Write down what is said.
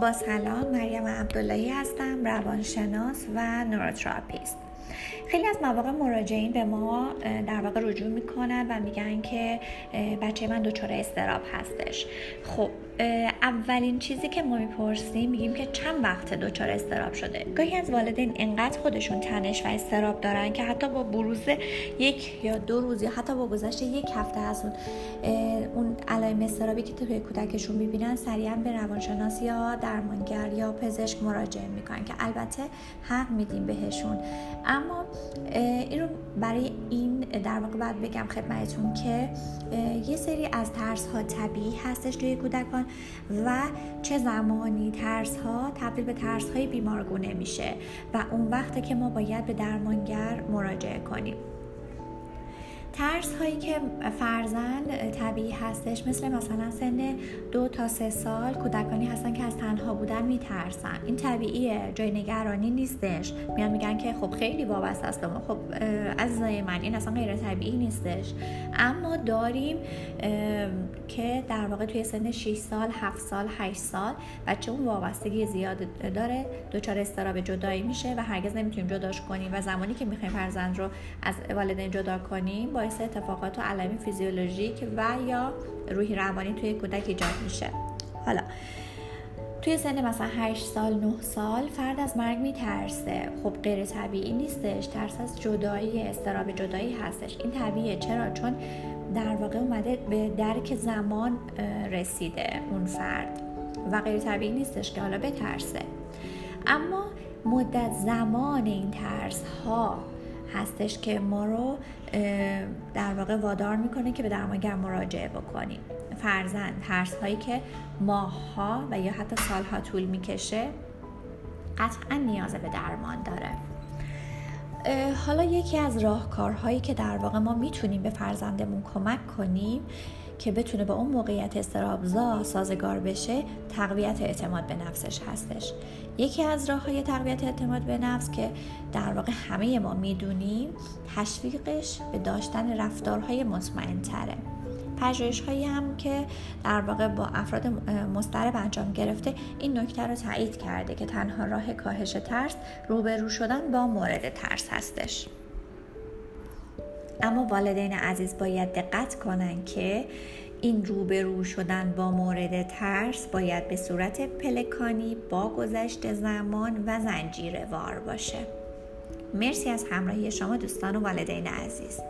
با سلام مریم عبداللهی هستم روانشناس و نوروتراپیست خیلی از مواقع مراجعین به ما در واقع رجوع میکنن و میگن که بچه من دچار استراب هستش. خب اولین چیزی که ما میپرسیم میگیم که چند وقت دچار استراب شده؟ گاهی از والدین انقدر خودشون تنش و استراب دارن که حتی با بروز یک یا دو روز یا حتی با گذشت یک هفته از اون اون علائم استرابی که توی کودکشون میبینن سریعا به روانشناس یا درمانگر یا پزشک مراجعه میکنن که البته حق میدیم بهشون. اما این رو برای این در واقع باید بگم خدمتتون که یه سری از ترس ها طبیعی هستش توی کودکان و چه زمانی ترس ها تبدیل به ترس های بیمارگونه میشه و اون وقته که ما باید به درمانگر مراجعه کنیم ترس هایی که فرزن طبیعی هستش مثل مثلا سن دو تا سه سال کودکانی هستن که از تنها بودن میترسن. این طبیعیه جای نگرانی نیستش. میان میگن که خب خیلی وابسته است ما. خب عزیزای من این اصلا غیر طبیعی نیستش. اما داریم که در واقع توی سن 6 سال 7 سال 8 سال بچه اون وابستگی زیاد داره. دچار استراب جدایی میشه و هرگز نمیتونیم جداش کنیم. و زمانی که میخوایم فرزند رو از والدین جدا کنیم با باعث اتفاقات و علائم فیزیولوژیک و یا روحی روانی توی کودک ایجاد میشه حالا توی سن مثلا 8 سال 9 سال فرد از مرگ میترسه خب غیر طبیعی نیستش ترس از جدایی استراب جدایی هستش این طبیعیه چرا چون در واقع اومده به درک زمان رسیده اون فرد و غیر طبیعی نیستش که حالا بترسه اما مدت زمان این ترس ها هستش که ما رو در واقع وادار میکنه که به درمانگر مراجعه بکنیم فرزن ترس هایی که ماهها و یا حتی سالها طول میکشه قطعا نیاز به درمان داره. حالا یکی از راهکارهایی که در واقع ما میتونیم به فرزندمون کمک کنیم که بتونه به اون موقعیت استرابزا سازگار بشه تقویت اعتماد به نفسش هستش. یکی از راه های تقویت اعتماد به نفس که در واقع همه ما میدونیم تشویقش به داشتن رفتارهای مطمئن تره پژوهش هایی هم که در واقع با افراد مسترب انجام گرفته این نکته رو تایید کرده که تنها راه کاهش ترس روبرو شدن با مورد ترس هستش. اما والدین عزیز باید دقت کنند که این روبرو شدن با مورد ترس باید به صورت پلکانی با گذشت زمان و زنجیره وار باشه. مرسی از همراهی شما دوستان و والدین عزیز.